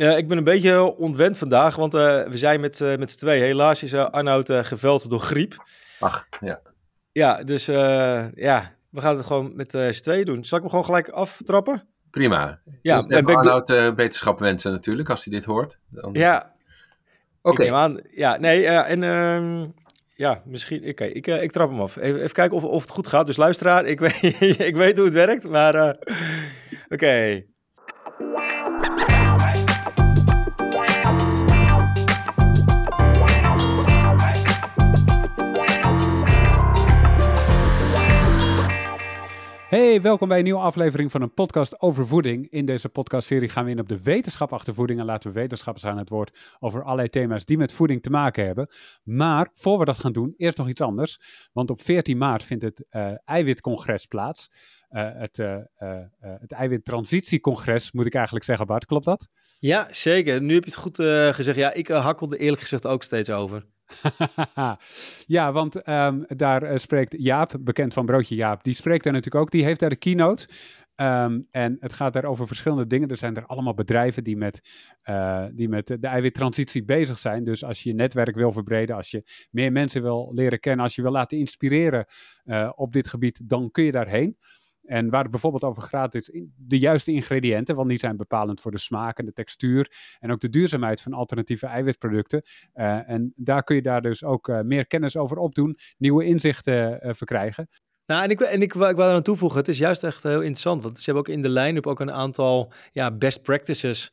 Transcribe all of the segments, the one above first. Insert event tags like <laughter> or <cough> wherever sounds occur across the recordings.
Uh, ik ben een beetje ontwend vandaag, want uh, we zijn met, uh, met z'n twee. Helaas is Arnoud geveld door griep. Ach, ja. Ja, dus ja, we gaan het gewoon met z'n tweeën doen. Zal ik hem gewoon gelijk aftrappen? Prima. Ja, dus en Arnoud uh, wetenschap wensen natuurlijk, als hij dit hoort. Dan... Ja. Oké. Okay. Ja, nee, en uh, ja, misschien. Oké, ik, ik trap hem af. Even, even kijken of, of het goed gaat. Dus luisteraar, ik <laughs> weet, ik weet hoe het werkt, maar oké. Okay. Hey, welkom bij een nieuwe aflevering van een podcast over voeding. In deze podcastserie gaan we in op de wetenschap achter voeding en laten we wetenschappers aan het woord over allerlei thema's die met voeding te maken hebben. Maar voor we dat gaan doen, eerst nog iets anders. Want op 14 maart vindt het uh, eiwitcongres plaats. Uh, het, uh, het eiwittransitiecongres, moet ik eigenlijk zeggen, Bart. Klopt dat? Ja, zeker. Nu heb je het goed gezegd. Ja, ik hakkelde eerlijk gezegd ook steeds over. <laughs> ja, want um, daar uh, spreekt Jaap, bekend van Broodje Jaap, die spreekt daar natuurlijk ook. Die heeft daar de keynote. Um, en het gaat daar over verschillende dingen. Er zijn er allemaal bedrijven die met, uh, die met de eiwittransitie bezig zijn. Dus als je je netwerk wil verbreden, als je meer mensen wil leren kennen, als je wil laten inspireren uh, op dit gebied, dan kun je daarheen. En waar het bijvoorbeeld over gaat, is de juiste ingrediënten, want die zijn bepalend voor de smaak en de textuur en ook de duurzaamheid van alternatieve eiwitproducten. Uh, en daar kun je daar dus ook uh, meer kennis over opdoen, nieuwe inzichten uh, verkrijgen. Nou, en ik, en ik, ik wil eraan toevoegen, het is juist echt heel interessant, want ze hebben ook in de line-up ook een aantal ja, best practices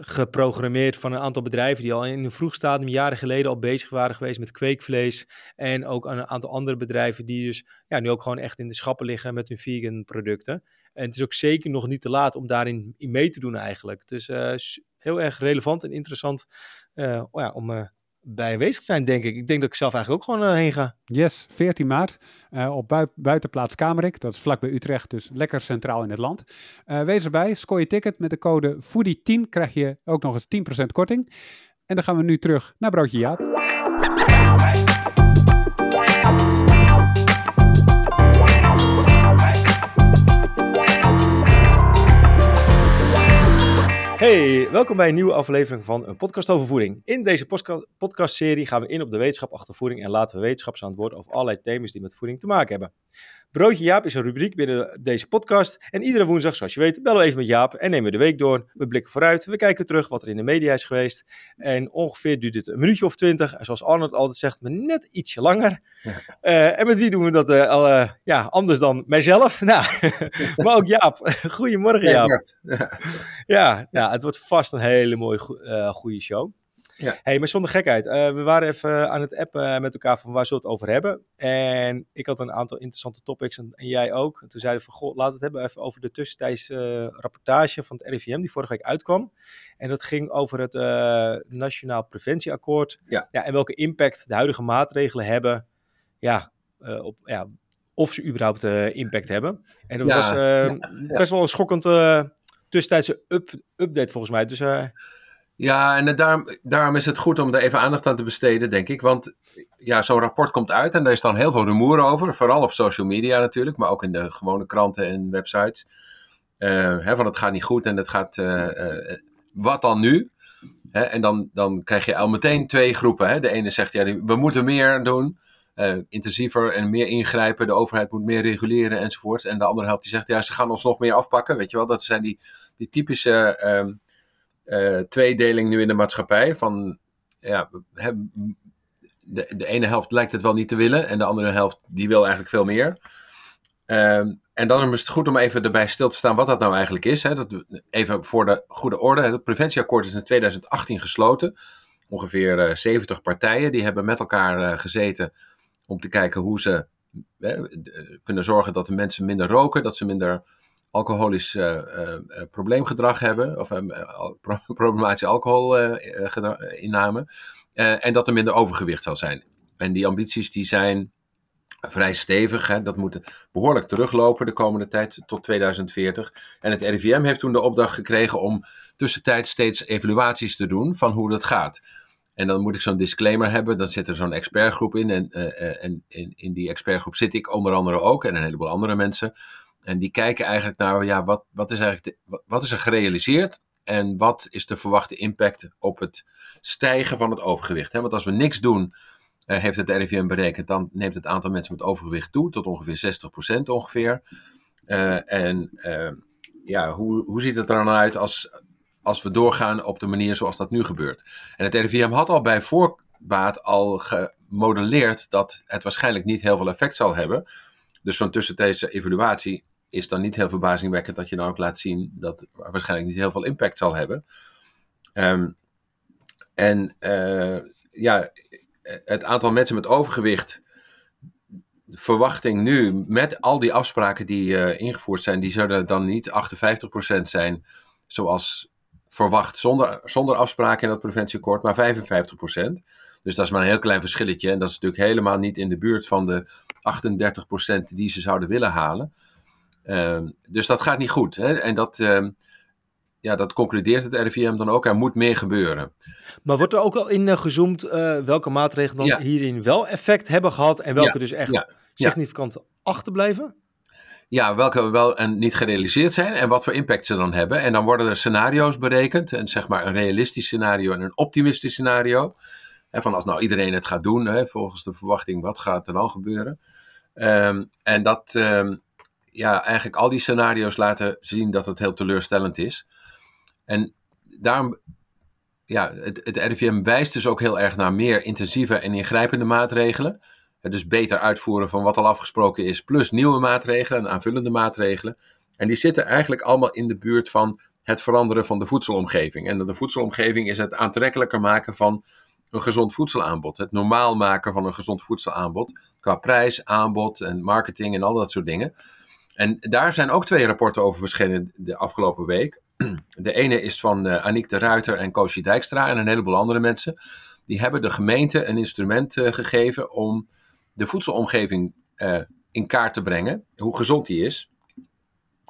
geprogrammeerd van een aantal bedrijven die al in een vroeg stadium jaren geleden al bezig waren geweest met kweekvlees. En ook een aantal andere bedrijven die dus ja, nu ook gewoon echt in de schappen liggen met hun vegan producten. En het is ook zeker nog niet te laat om daarin in mee te doen eigenlijk. Dus uh, heel erg relevant en interessant uh, ja, om uh, bij zijn, denk ik. Ik denk dat ik zelf eigenlijk ook gewoon uh, heen ga. Yes, 14 maart uh, op bui buitenplaats Kamerik. Dat is vlakbij Utrecht, dus lekker centraal in het land. Uh, wees erbij, scoor je ticket met de code FOODIE10 krijg je ook nog eens 10% korting. En dan gaan we nu terug naar Broodje Jaap. Hey, welkom bij een nieuwe aflevering van een podcast over voeding. In deze podcastserie gaan we in op de wetenschap achter voeding en laten we wetenschappers aan het woord over allerlei thema's die met voeding te maken hebben. Broodje Jaap is een rubriek binnen deze podcast. En iedere woensdag, zoals je weet, bellen we even met Jaap en nemen we de week door. We blikken vooruit, we kijken terug wat er in de media is geweest. En ongeveer duurt het een minuutje of twintig. En zoals Arnold altijd zegt, maar net ietsje langer. Uh, en met wie doen we dat uh, al, uh, ja, anders dan mijzelf? <laughs> Nou, maar ook Jaap. <laughs> Goedemorgen Jaap. Ja, ja, ja, het wordt vast een hele mooie, goede show. Ja. hey, maar zonder gekheid. Uh, we waren even aan het appen met elkaar van waar zullen we het over hebben. En ik had een aantal interessante topics en, en jij ook. En toen zeiden we van, goh, laten we het hebben even over de tussentijdse uh, rapportage van het RIVM die vorige week uitkwam. En dat ging over het uh, Nationaal Preventieakkoord. Ja. ja. En welke impact de huidige maatregelen hebben. Ja, op, ja of ze überhaupt impact hebben. En dat was best wel een schokkend tussentijdse up, update volgens mij. Dus ja, en daarom, is het goed om er even aandacht aan te besteden, denk ik. Want ja, zo'n rapport komt uit en daar is dan heel veel rumoer over. Vooral op social media natuurlijk, maar ook in de gewone kranten en websites. Uh, hè, van het gaat niet goed en het gaat. Uh, uh, wat dan nu? Hè, en dan, dan krijg je al meteen twee groepen. Hè. De ene zegt ja, we moeten meer doen, intensiever en meer ingrijpen. De overheid moet meer reguleren enzovoort. En de andere helft die zegt ja, ze gaan ons nog meer afpakken. Weet je wel, dat zijn die, die typische ehm, uh, tweedeling nu in de maatschappij. Van, ja, de, de ene helft lijkt het wel niet te willen en de andere helft die wil eigenlijk veel meer. Ehm, en dan is het goed om even erbij stil te staan wat dat nou eigenlijk is. Hè. Dat, even voor de goede orde. Het preventieakkoord is in 2018 gesloten. Ongeveer uh, eh, 70 partijen die hebben met elkaar uh, gezeten om te kijken hoe ze kunnen zorgen dat de mensen minder roken, dat ze minder alcoholisch uh, uh, probleemgedrag hebben, of <laughs> problematische alcoholinname, en dat er minder overgewicht zal zijn. En die ambities die zijn vrij stevig, hè? dat moet behoorlijk teruglopen de komende tijd tot 2040. En het RIVM heeft toen de opdracht gekregen om tussentijds steeds evaluaties te doen van hoe dat gaat. En dan moet ik zo'n disclaimer hebben. Dan zit er zo'n expertgroep in. En, en in, in die expertgroep zit ik onder andere ook. En een heleboel andere mensen. En die kijken eigenlijk naar, ja, wat, wat, is, eigenlijk wat is er gerealiseerd en wat is de verwachte impact op het stijgen van het overgewicht. Want als we niks doen, uh, heeft het RIVM berekend, dan neemt het aantal mensen met overgewicht toe tot ongeveer 60% ongeveer. Uh, en uh, ja, hoe, hoe ziet het er dan uit als, als we doorgaan op de manier zoals dat nu gebeurt? En het RIVM had al bij voorbaat al gemodelleerd dat het waarschijnlijk niet heel veel effect zal hebben. Dus zo'n tussentijdse evaluatie is dan niet heel verbazingwekkend dat je dan ook laat zien dat het waarschijnlijk niet heel veel impact zal hebben. Um, en uh, ja, het aantal mensen met overgewicht, verwachting nu met al die afspraken die uh, ingevoerd zijn, die zullen dan niet 58% zijn zoals verwacht zonder, zonder afspraken in dat preventieakkoord, maar 55%. Dus dat is maar een heel klein verschilletje. En dat is natuurlijk helemaal niet in de buurt van de 38% die ze zouden willen halen. Uh, dus dat gaat niet goed. Hè? En dat, uh, ja, dat concludeert het RIVM dan ook. Er moet meer gebeuren. Maar wordt er ook al in uh, gezoomd welke maatregelen dan ja. hierin wel effect hebben gehad en welke ja. dus echt ja. significant achterblijven? Ja, welke wel en niet gerealiseerd zijn en wat voor impact ze dan hebben. En dan worden er scenario's berekend. En zeg maar een realistisch scenario en een optimistisch scenario. En van als nou iedereen het gaat doen, hè, volgens de verwachting, wat gaat er dan gebeuren? Um, en dat, um, ja, eigenlijk al die scenario's laten zien dat het heel teleurstellend is. En daarom, ja, het, het RIVM wijst dus ook heel erg naar meer intensieve en ingrijpende maatregelen. Dus beter uitvoeren van wat al afgesproken is, plus nieuwe maatregelen en aanvullende maatregelen. En die zitten eigenlijk allemaal in de buurt van het veranderen van de voedselomgeving. En de voedselomgeving is het aantrekkelijker maken van een gezond voedselaanbod. Het normaal maken van een gezond voedselaanbod. Qua prijs, aanbod en marketing en al dat soort dingen. En daar zijn ook twee rapporten over verschenen de afgelopen week. <clears throat> De ene is van uh, Aniek de Ruiter en Koosje Dijkstra en een heleboel andere mensen. Die hebben de gemeente een instrument uh, gegeven om de voedselomgeving uh, in kaart te brengen. Hoe gezond die is.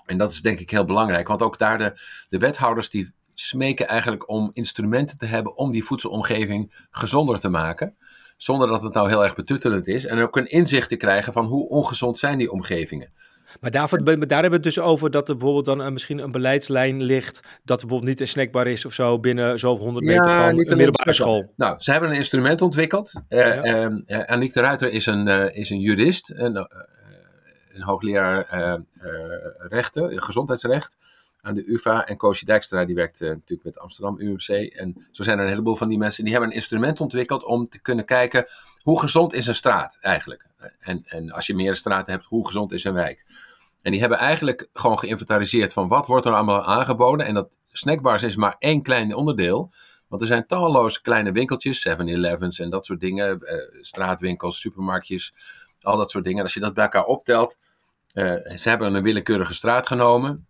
En dat is denk ik heel belangrijk. Want ook daar de, de wethouders die smeken eigenlijk om instrumenten te hebben om die voedselomgeving gezonder te maken. Zonder dat het nou heel erg betuttelend is. En ook een inzicht te krijgen van hoe ongezond zijn die omgevingen. Maar daarvoor, daar hebben we het dus over dat er bijvoorbeeld dan een, misschien een beleidslijn ligt. dat er bijvoorbeeld niet snackbar is of zo binnen zo'n 100 meter ja, van een middelbare school. Nou, ze hebben een instrument ontwikkeld. Uh, ja. uh, Aniek de Ruiter is een, uh, is een jurist, een, een hoogleraar rechten, gezondheidsrecht aan de UvA. En Koosje Dijkstra, die werkt natuurlijk met Amsterdam UMC. En zo zijn er een heleboel van die mensen. Die hebben een instrument ontwikkeld om te kunnen kijken hoe gezond is een straat eigenlijk. En, en als je meer straten hebt, hoe gezond is een wijk. En die hebben eigenlijk gewoon geïnventariseerd van wat wordt er allemaal aangeboden. En dat snackbars is maar één klein onderdeel. Want er zijn talloze kleine winkeltjes, 7-Elevens en dat soort dingen. Eh, straatwinkels, supermarktjes, al dat soort dingen. Als je dat bij elkaar optelt. Uh, ze hebben een willekeurige straat genomen.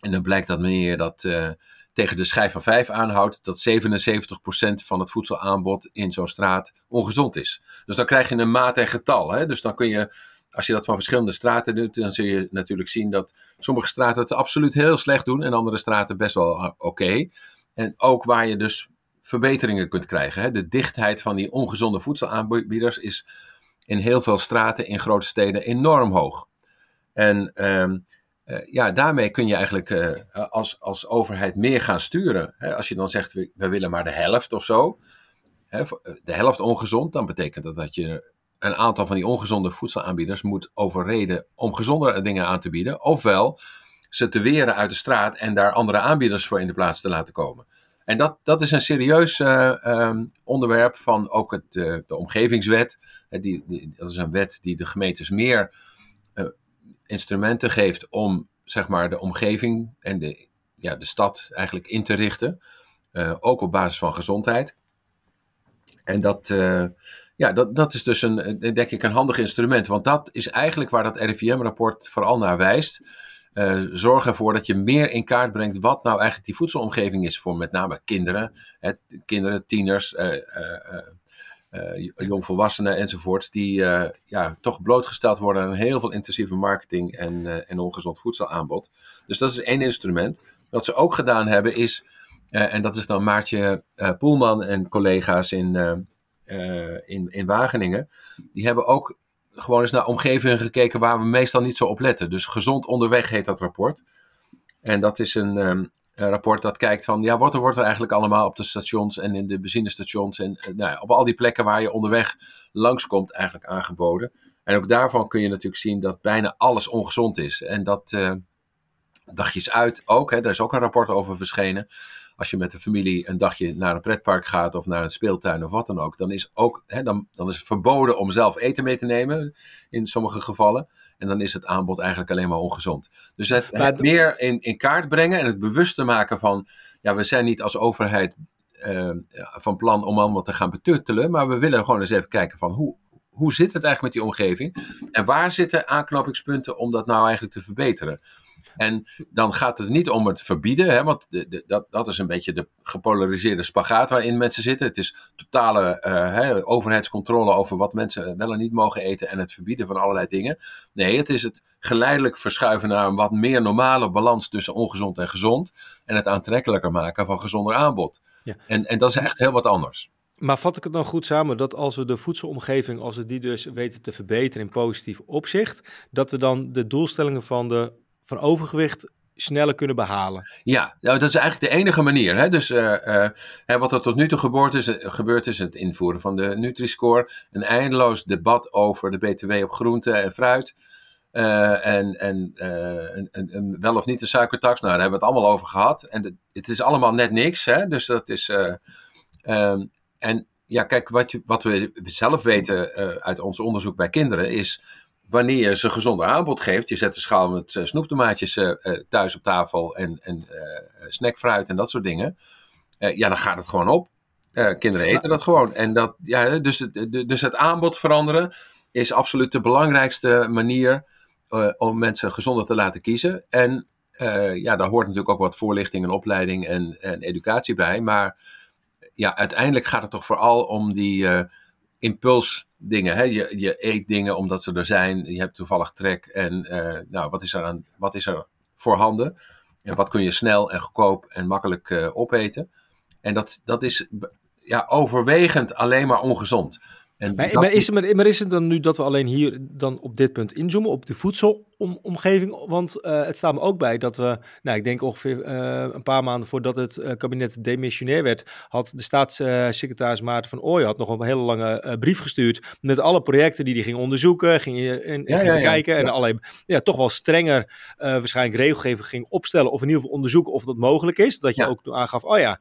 En dan blijkt dat je dat uh, tegen de schijf van 5 aanhoudt, dat 77% van het voedselaanbod in zo'n straat ongezond is. Dus dan krijg je een maat en getal. Hè? Dus dan kun je als je dat van verschillende straten doet, dan zul je natuurlijk zien dat sommige straten het absoluut heel slecht doen en andere straten best wel oké. Okay. En ook waar je dus verbeteringen kunt krijgen. Hè. De dichtheid van die ongezonde voedselaanbieders is in heel veel straten in grote steden enorm hoog. En uh, ja, daarmee kun je eigenlijk uh, als, als overheid meer gaan sturen. Als je dan zegt, we, we willen maar de helft of zo. Hè, de helft ongezond, dan betekent dat dat je een aantal van die ongezonde voedselaanbieders moet overreden om gezondere dingen aan te bieden. Ofwel ze te weren uit de straat en daar andere aanbieders voor in de plaats te laten komen. En dat, dat is een serieus um, onderwerp van ook het, de omgevingswet. Die, dat is een wet die de gemeentes meer instrumenten geeft om zeg maar, de omgeving en de, ja, de stad eigenlijk in te richten. ook op basis van gezondheid. En dat, ja, dat, dat is dus een, eh, denk ik een handig instrument. Want dat is eigenlijk waar dat RIVM-rapport vooral naar wijst. Uh, zorg ervoor dat je meer in kaart brengt wat nou eigenlijk die voedselomgeving is voor met name kinderen. Hè, kinderen, tieners, jongvolwassenen enzovoort. Die ja, toch blootgesteld worden aan heel veel intensieve marketing en, en ongezond voedselaanbod. Dus dat is één instrument. Wat ze ook gedaan hebben is, en dat is dan Maartje Poelman en collega's in in, in Wageningen, die hebben ook gewoon eens naar omgevingen gekeken waar we meestal niet zo op letten. Dus Gezond Onderweg heet dat rapport. En dat is een, um, rapport dat kijkt van, ja, wat er wordt er eigenlijk allemaal op de stations en in de benzinestations en nou ja, op al die plekken waar je onderweg langskomt eigenlijk aangeboden. En ook daarvan kun je natuurlijk zien dat bijna alles ongezond is. En dat dagjes uit ook, hè, daar is ook een rapport over verschenen als je met de familie een dagje naar een pretpark gaat of naar een speeltuin of wat dan ook, dan is, ook, hè, dan, dan is het verboden om zelf eten mee te nemen in sommige gevallen. En dan is het aanbod eigenlijk alleen maar ongezond. Dus het, meer in, in kaart brengen en het bewust maken van, ja, we zijn niet als overheid uh, van plan om allemaal te gaan betuttelen, maar we willen gewoon eens even kijken van hoe, hoe zit het eigenlijk met die omgeving? En waar zitten aanknopingspunten om dat nou eigenlijk te verbeteren? En dan gaat het niet om het verbieden, hè, want de, de, dat, dat is een beetje de gepolariseerde spagaat waarin mensen zitten. Het is totale uh, hè, overheidscontrole over wat mensen wel en niet mogen eten en het verbieden van allerlei dingen. Nee, het is het geleidelijk verschuiven naar een wat meer normale balans tussen ongezond en gezond. En het aantrekkelijker maken van gezonder aanbod. Ja. En, en dat is echt heel wat anders. Maar vat ik het dan goed samen dat als we de voedselomgeving, als we die dus weten te verbeteren in positief opzicht, dat we dan de doelstellingen van de van overgewicht sneller kunnen behalen. Ja, nou, dat is eigenlijk de enige manier. Hè? Dus uh, uh, wat er tot nu toe gebeurd is, gebeurd is, het invoeren van de Nutri-score. Een eindeloos debat over de BTW op groente en fruit. En en wel of niet de suikertax, nou daar hebben we het allemaal over gehad. En het is allemaal net niks. Hè? Dus dat is. Um, en ja, kijk, wat, je, wat we zelf weten uit ons onderzoek bij kinderen is wanneer je ze gezonder aanbod geeft, je zet de schaal met uh, snoeptomaatjes uh, thuis op tafel en, en snackfruit en dat soort dingen, ja, dan gaat het gewoon op. kinderen eten dat gewoon. En dat, ja, dus, dus het aanbod veranderen is absoluut de belangrijkste manier om mensen gezonder te laten kiezen. En ja, daar hoort natuurlijk ook wat voorlichting en opleiding en, en educatie bij. Maar ja, uiteindelijk gaat het toch vooral om die impulsdingen. Hè? Je, je eet dingen omdat ze er zijn. Je hebt toevallig trek. En uh, nou, wat is, er aan, wat is er voorhanden? En wat kun je snel en goedkoop en makkelijk uh, opeten? En dat, dat is ja, overwegend alleen maar ongezond. En maar, maar, is, maar, maar, is het dan nu dat we alleen hier dan op dit punt inzoomen, op de voedselomgeving? Want uh, het staat me ook bij dat we, nou ik denk ongeveer uh, een paar maanden voordat het uh, kabinet demissionair werd, had de staatssecretaris Maarten van Ooyen had nog een hele lange brief gestuurd met alle projecten die hij ging onderzoeken, ging, in, ja, ging ja, bekijken ja, en allerlei, ja, toch wel strenger waarschijnlijk regelgeving ging opstellen of in ieder geval onderzoeken of dat mogelijk is. Dat je ook toen aangaf, oh ja,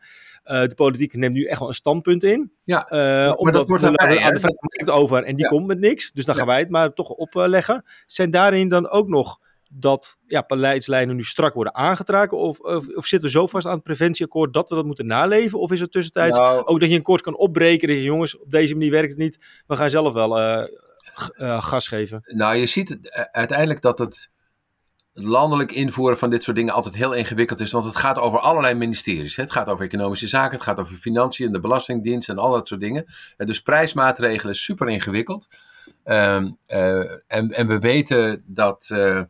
uh, de politiek neemt nu echt wel een standpunt in. Ja, uh, omdat dat wordt aan de markt over en die komt met niks. Dus dan gaan wij het maar toch opleggen. Zijn daarin dan ook nog dat ja, beleidslijnen nu strak worden aangetrokken? Of, of, of, zitten we zo vast aan het preventieakkoord dat we dat moeten naleven? Of is het tussentijds nou, ook dat je een kort kan opbreken? Dat je, jongens, op deze manier werkt het niet. We gaan zelf wel uh, gas geven. Nou, je ziet uiteindelijk dat het landelijk invoeren van dit soort dingen altijd heel ingewikkeld is. Want het gaat over allerlei ministeries. Het gaat over economische zaken, het gaat over financiën, de Belastingdienst en al dat soort dingen. En dus prijsmaatregelen is super ingewikkeld. Um, uh, en, en we weten dat uh,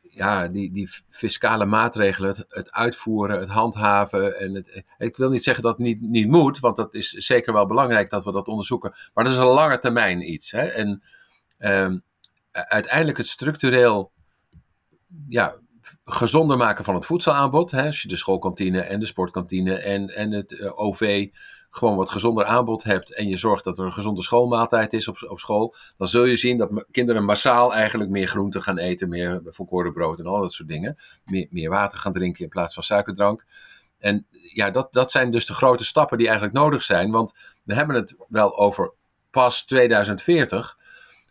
ja, die, die fiscale maatregelen, het, uitvoeren, het handhaven. En het, ik wil niet zeggen dat het niet, niet moet, want dat is zeker wel belangrijk dat we dat onderzoeken. Maar dat is een lange termijn iets. Hè? En um, uiteindelijk het structureel ja, gezonder maken van het voedselaanbod. Hè, als je de schoolkantine en de sportkantine en, en het eh, OV gewoon wat gezonder aanbod hebt en je zorgt dat er een gezonde schoolmaaltijd is op, op school, dan zul je zien dat kinderen massaal eigenlijk meer groente gaan eten, meer volkoren brood en al dat soort dingen. Meer, meer water gaan drinken in plaats van suikerdrank. En ja, dat, dat zijn dus de grote stappen die eigenlijk nodig zijn, want we hebben het wel over pas 2040.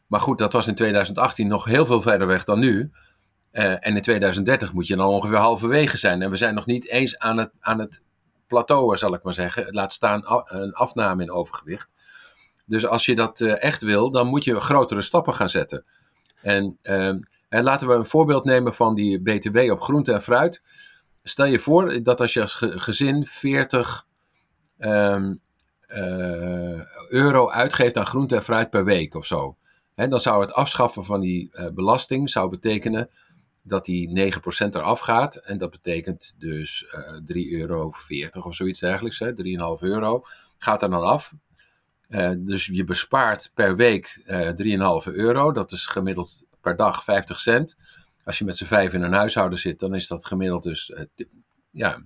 Maar goed, dat was in 2018 nog heel veel verder weg dan nu. Uh, en in 2030 moet je dan ongeveer halverwege zijn. En we zijn nog niet eens aan het, aan het plateau, zal ik maar zeggen. Laat staan een afname in overgewicht. Dus als je dat uh, echt wil, dan moet je grotere stappen gaan zetten. En, en laten we een voorbeeld nemen van die BTW op groente en fruit. Stel je voor dat als je als gezin 40 um, euro uitgeeft aan groente en fruit per week of zo. Dan zou het afschaffen van die belasting zou betekenen dat die 9% eraf gaat. En dat betekent dus uh, eh, 3,40 euro of zoiets dergelijks. 3,5 euro gaat er dan af. Uh, dus je bespaart per week uh, eh, 3,5 euro. Dat is gemiddeld per dag 50 cent. Als je met z'n vijf in een huishouden zit, dan is dat gemiddeld dus ja,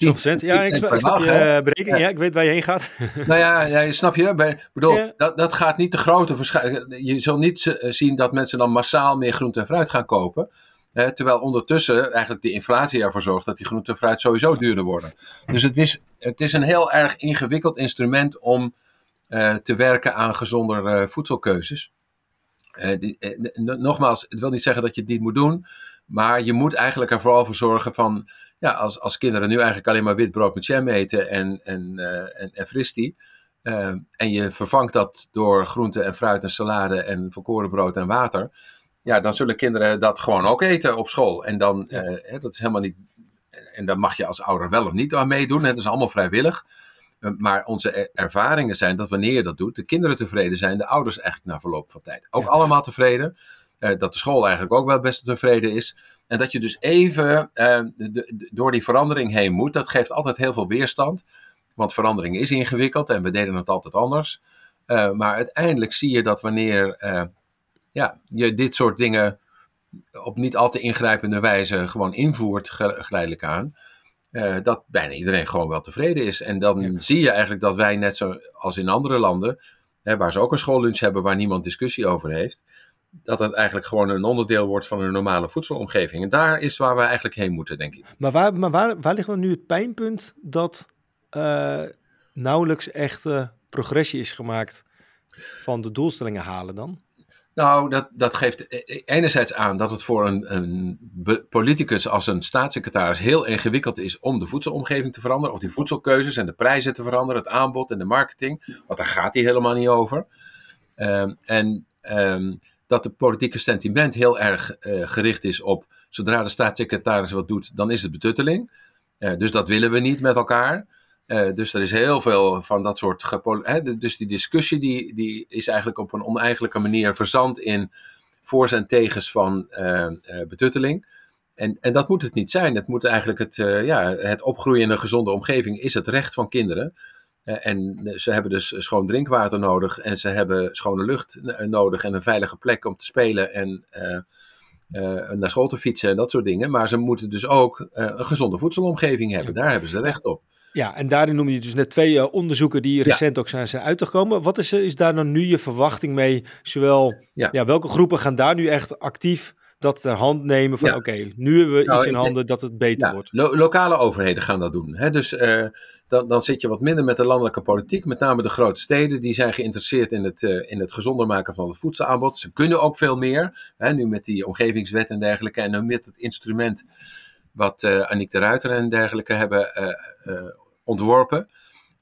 10 Ja, ik snap, je uh, berekening. Ja. ja. ik weet waar je heen gaat. <laughs> nou ja, ja snap je? Ik bedoel, ja. dat, dat gaat niet de grote verschuiving. Je zult niet zien dat mensen dan massaal meer groente en fruit gaan kopen. Hè, terwijl ondertussen eigenlijk de inflatie ervoor zorgt dat die groente en fruit sowieso duurder worden. Dus het is, het is een heel erg ingewikkeld instrument om uh, te werken aan gezonder uh, voedselkeuzes. Die, nogmaals, het wil niet zeggen dat je het niet moet doen. Maar je moet eigenlijk er vooral voor zorgen van ja, als, als kinderen nu eigenlijk alleen maar wit brood met jam eten en, en, uh, en, en fristie. Uh, en je vervangt dat door groente en fruit en salade en volkoren brood en water. Ja, dan zullen kinderen dat gewoon ook eten op school. En dan, uh, dat is helemaal niet. En dan mag je als ouder wel of niet aan meedoen. Het is allemaal vrijwillig. Maar onze ervaringen zijn dat wanneer je dat doet, de kinderen tevreden zijn, de ouders eigenlijk na verloop van tijd ook ja. allemaal tevreden. Dat de school eigenlijk ook wel best tevreden is. En dat je dus even de, de, door die verandering heen moet, dat geeft altijd heel veel weerstand. Want verandering is ingewikkeld en we deden het altijd anders. Uh, maar uiteindelijk zie je dat wanneer uh, ja, je dit soort dingen op niet al te ingrijpende wijze gewoon invoert, geleidelijk aan, dat bijna iedereen gewoon wel tevreden is. En dan ja. zie je eigenlijk dat wij, net zoals in andere landen, hè, waar ze ook een schoollunch hebben waar niemand discussie over heeft, dat het eigenlijk gewoon een onderdeel wordt van een normale voedselomgeving. En daar is waar we eigenlijk heen moeten, denk ik. Maar waar, maar waar, waar ligt dan nu het pijnpunt dat uh, nauwelijks echte progressie is gemaakt van de doelstellingen halen dan? Nou, dat, dat geeft enerzijds aan dat het voor een, een politicus als een staatssecretaris heel ingewikkeld is om de voedselomgeving te veranderen, of die voedselkeuzes en de prijzen te veranderen, het aanbod en de marketing, want daar gaat hij helemaal niet over. Um, en um, dat het politieke sentiment heel erg uh, gericht is op zodra de staatssecretaris wat doet, dan is het betutteling. Uh, dus dat willen we niet met elkaar. Uh, dus er is heel veel van dat soort. Hè, dus die discussie die, die is eigenlijk op een oneigenlijke manier verzand in voor's en tegens van betutteling. En, en dat moet het niet zijn. Het moet eigenlijk het, ja, het opgroeien in een gezonde omgeving is het recht van kinderen. Uh, en ze hebben dus schoon drinkwater nodig en ze hebben schone lucht nodig en een veilige plek om te spelen en uh, naar school te fietsen en dat soort dingen. Maar ze moeten dus ook een gezonde voedselomgeving hebben. Daar hebben ze recht op. Ja, en daarin noem je dus net twee onderzoeken die recent ja. ook zijn, zijn uitgekomen. Wat is, is daar dan nu je verwachting mee? Zowel, ja. ja. welke groepen gaan daar nu echt actief dat ter hand nemen van ja. oké, okay, nu hebben we nou, iets in handen dat het beter ja, wordt. Lo lokale overheden gaan dat doen. Hè? Dus uh, dan, dan zit je wat minder met de landelijke politiek, met name de grote steden, die zijn geïnteresseerd in het, uh, in het gezonder maken van het voedselaanbod. Ze kunnen ook veel meer, hè? nu met die omgevingswet en dergelijke, en nu met het instrument wat uh, Aniek de Ruiter en dergelijke hebben ontworpen.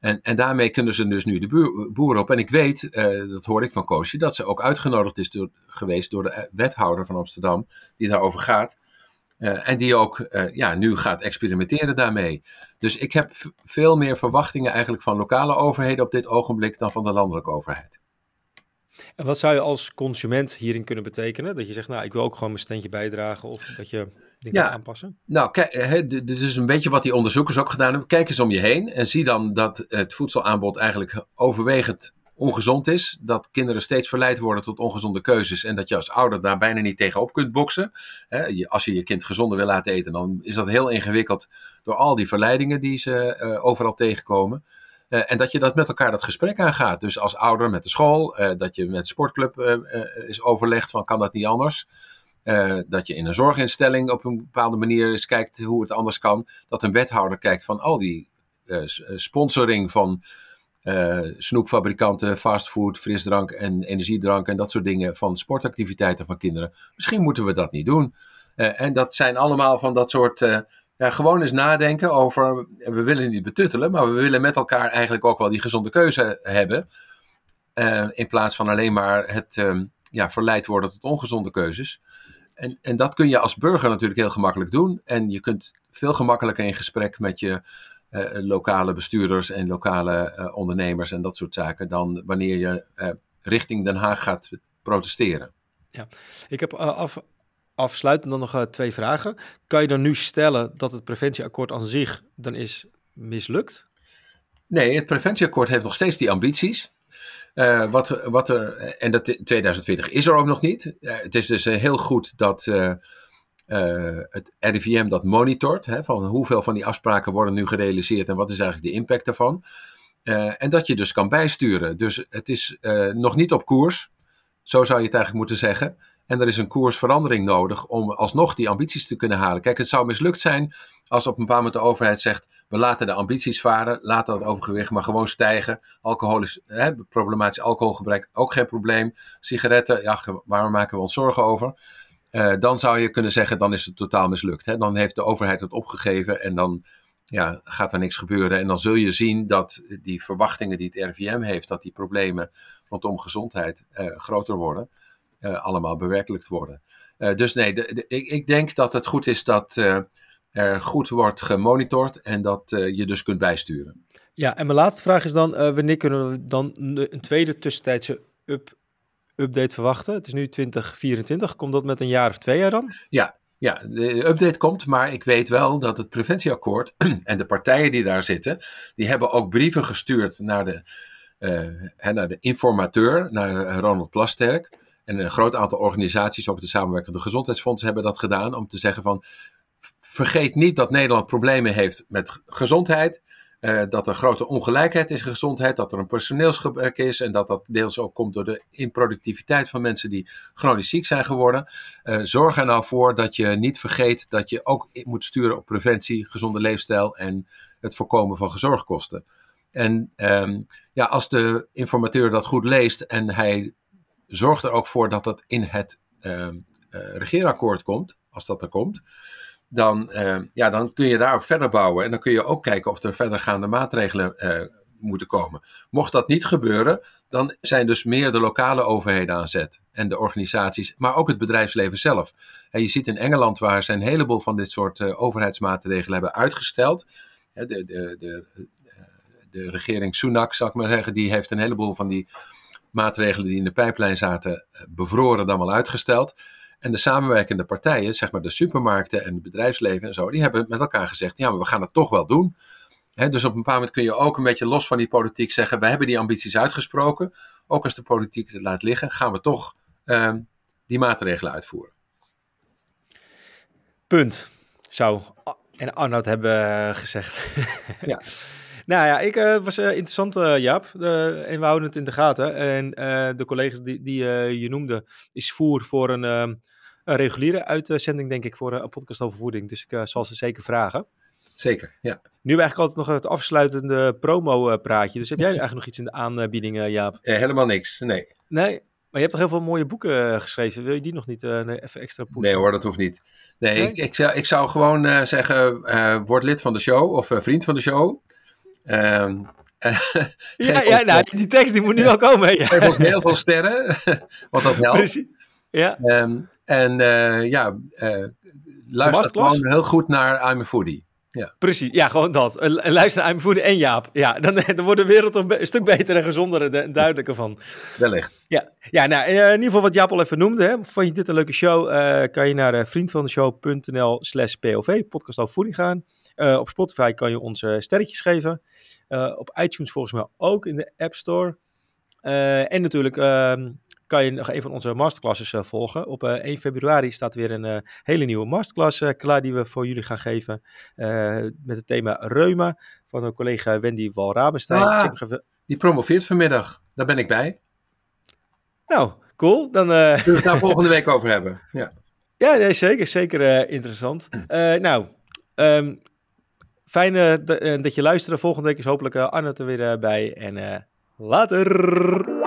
En, en daarmee kunnen ze dus nu de boeren op. En ik weet, uh, dat hoor ik van Koosje, dat ze ook uitgenodigd is geweest door de wethouder van Amsterdam, die daarover gaat. Uh, en die ook ja, nu gaat experimenteren daarmee. Dus ik heb veel meer verwachtingen eigenlijk van lokale overheden op dit ogenblik dan van de landelijke overheid. En wat zou je als consument hierin kunnen betekenen? Dat je zegt, nou, ik wil ook gewoon mijn steentje bijdragen of dat je dingen ja, aanpassen? Nou, kijk, dit is een beetje wat die onderzoekers ook gedaan hebben. Kijk eens om je heen en zie dan dat het voedselaanbod eigenlijk overwegend ongezond is. Dat kinderen steeds verleid worden tot ongezonde keuzes. En dat je als ouder daar bijna niet tegenop kunt boksen. Als je je kind gezonder wil laten eten, dan is dat heel ingewikkeld door al die verleidingen die ze uh, overal tegenkomen. Uh, en dat je dat met elkaar dat gesprek aangaat. Dus als ouder met de school, uh, dat je met de sportclub uh, is overlegd van kan dat niet anders. dat je in een zorginstelling op een bepaalde manier eens kijkt hoe het anders kan. Dat een wethouder kijkt van al die sponsoring van snoepfabrikanten, fastfood, frisdrank en energiedrank en dat soort dingen van sportactiviteiten van kinderen. Misschien moeten we dat niet doen. en dat zijn allemaal van dat soort ja, gewoon eens nadenken over, we willen niet betuttelen, maar we willen met elkaar eigenlijk ook wel die gezonde keuze hebben. Uh, in plaats van alleen maar het um, ja, verleid worden tot ongezonde keuzes. En, en dat kun je als burger natuurlijk heel gemakkelijk doen. En je kunt veel gemakkelijker in gesprek met je uh, lokale bestuurders en lokale uh, ondernemers en dat soort zaken dan wanneer je richting Den Haag gaat protesteren. Ja, ik heb af, afsluitend dan nog uh, twee vragen. Kan je dan nu stellen dat het preventieakkoord aan zich dan is mislukt? Nee, het preventieakkoord heeft nog steeds die ambities. Uh, wat, wat er, en dat 2020 is er ook nog niet. Het is dus heel goed dat het RIVM dat monitort, hè, van hoeveel van die afspraken worden nu gerealiseerd en wat is eigenlijk de impact daarvan. en dat je dus kan bijsturen. Dus het is nog niet op koers, zo zou je het eigenlijk moeten zeggen. En er is een koersverandering nodig om alsnog die ambities te kunnen halen. Kijk, het zou mislukt zijn als op een bepaald moment de overheid zegt: we laten de ambities varen, laten het overgewicht maar gewoon stijgen. Alcohol is, hè, problematisch alcoholgebruik ook geen probleem. Sigaretten, ja, waar maken we ons zorgen over? Uh, dan zou je kunnen zeggen: dan is het totaal mislukt. Hè? Dan heeft de overheid het opgegeven en dan ja, gaat er niks gebeuren. En dan zul je zien dat die verwachtingen die het RVM heeft, dat die problemen rondom gezondheid uh, groter worden. Uh, allemaal bewerkelijkt worden. Uh, dus nee, de, de, ik, ik, denk dat het goed is dat uh, er goed wordt gemonitord en dat je dus kunt bijsturen. Ja, en mijn laatste vraag is dan, wanneer kunnen we dan een tweede tussentijdse up, update verwachten? Het is nu 2024, komt dat met een jaar of twee jaar dan? Ja, ja, de update komt, maar ik weet wel dat het preventieakkoord <clears throat> en de partijen die daar zitten, die hebben ook brieven gestuurd naar de, naar de informateur, naar Ronald Plasterk. En een groot aantal organisaties, ook de samenwerkende gezondheidsfondsen, hebben dat gedaan om te zeggen van vergeet niet dat Nederland problemen heeft met gezondheid. Uh, dat er grote ongelijkheid is in gezondheid, dat er een personeelsgebrek is en dat dat deels ook komt door de improductiviteit van mensen die chronisch ziek zijn geworden. Uh, zorg er nou voor dat je niet vergeet dat je ook moet sturen op preventie, gezonde leefstijl en het voorkomen van gezorgkosten. En um, ja, als de informateur dat goed leest en hij zorg er ook voor dat dat in het uh, regeerakkoord komt, als dat er komt. Dan, uh, ja, dan kun je daarop verder bouwen. En dan kun je ook kijken of er verdergaande maatregelen uh, moeten komen. Mocht dat niet gebeuren, dan zijn dus meer de lokale overheden aan zet. En de organisaties, maar ook het bedrijfsleven zelf. En je ziet in Engeland, waar ze een heleboel van dit soort overheidsmaatregelen hebben uitgesteld. De, de, de, de regering Sunak, zal ik maar zeggen, die heeft een heleboel van die maatregelen die in de pijplijn zaten eh, bevroren dan wel uitgesteld. En de samenwerkende partijen, zeg maar de supermarkten en het bedrijfsleven en zo, die hebben met elkaar gezegd: ja, maar we gaan het toch wel doen. dus op een bepaald moment kun je ook een beetje los van die politiek zeggen: wij hebben die ambities uitgesproken. Ook als de politiek het laat liggen, gaan we toch uh, die maatregelen uitvoeren. Punt. Zou en Arnoud hebben gezegd. ja. <laughs> Nou ja, ik uh, was uh, interessant, uh, Jaap. en we houden het in de gaten. En de collega's die, die je noemde, is voer voor een, een reguliere uitzending, denk ik, voor een podcast over voeding. Dus ik zal ze zeker vragen. Zeker, ja. Nu hebben we eigenlijk altijd nog het afsluitende promo-praatje. Dus heb jij <laughs> eigenlijk nog iets in de aanbieding, Jaap? helemaal niks, nee. Nee, maar je hebt toch heel veel mooie boeken geschreven. Wil je die nog niet even extra pushen? Nee hoor, dat hoeft niet. Nee, nee? Ik, ik, zou, ik zou gewoon zeggen, word lid van de show of vriend van de show. Um, <laughs> ja, ja nou, die tekst die moet nu al komen. Ja. Geef ons heel veel sterren, <laughs> want dat helpt. Precies. Ja. Um, en uh, ja, uh, luister gewoon heel goed naar I'm a Foodie. Ja. Precies, ja, gewoon dat. En luister naar Foodie en Jaap. Ja, dan, <laughs> dan wordt de wereld een, stuk beter en gezonder en duidelijker van. Wellicht. Ja, ja nou, in ieder geval wat Jaap al even noemde. Hè. Vond je dit een leuke show? Uh, kan je naar vriendvandeshow.nl slash POV, podcast over voeding gaan. Uh, op Spotify kan je ons sterretjes geven. Op iTunes volgens mij ook in de App Store. En natuurlijk ehm, kan je nog een van onze masterclasses uh, volgen. Op 1 februari staat weer een hele nieuwe masterclass klaar die we voor jullie gaan geven. met het thema Reuma van een collega Wendy Walrabenstein. Ah, even... Die promoveert vanmiddag. Daar ben ik bij. Nou, cool. Dan, Zullen we het daar volgende week over hebben? Ja, <laughs> ja nee, zeker. Zeker interessant. nou, um, Fijn dat je luisterde. Volgende week is hopelijk Arne er weer bij. En later!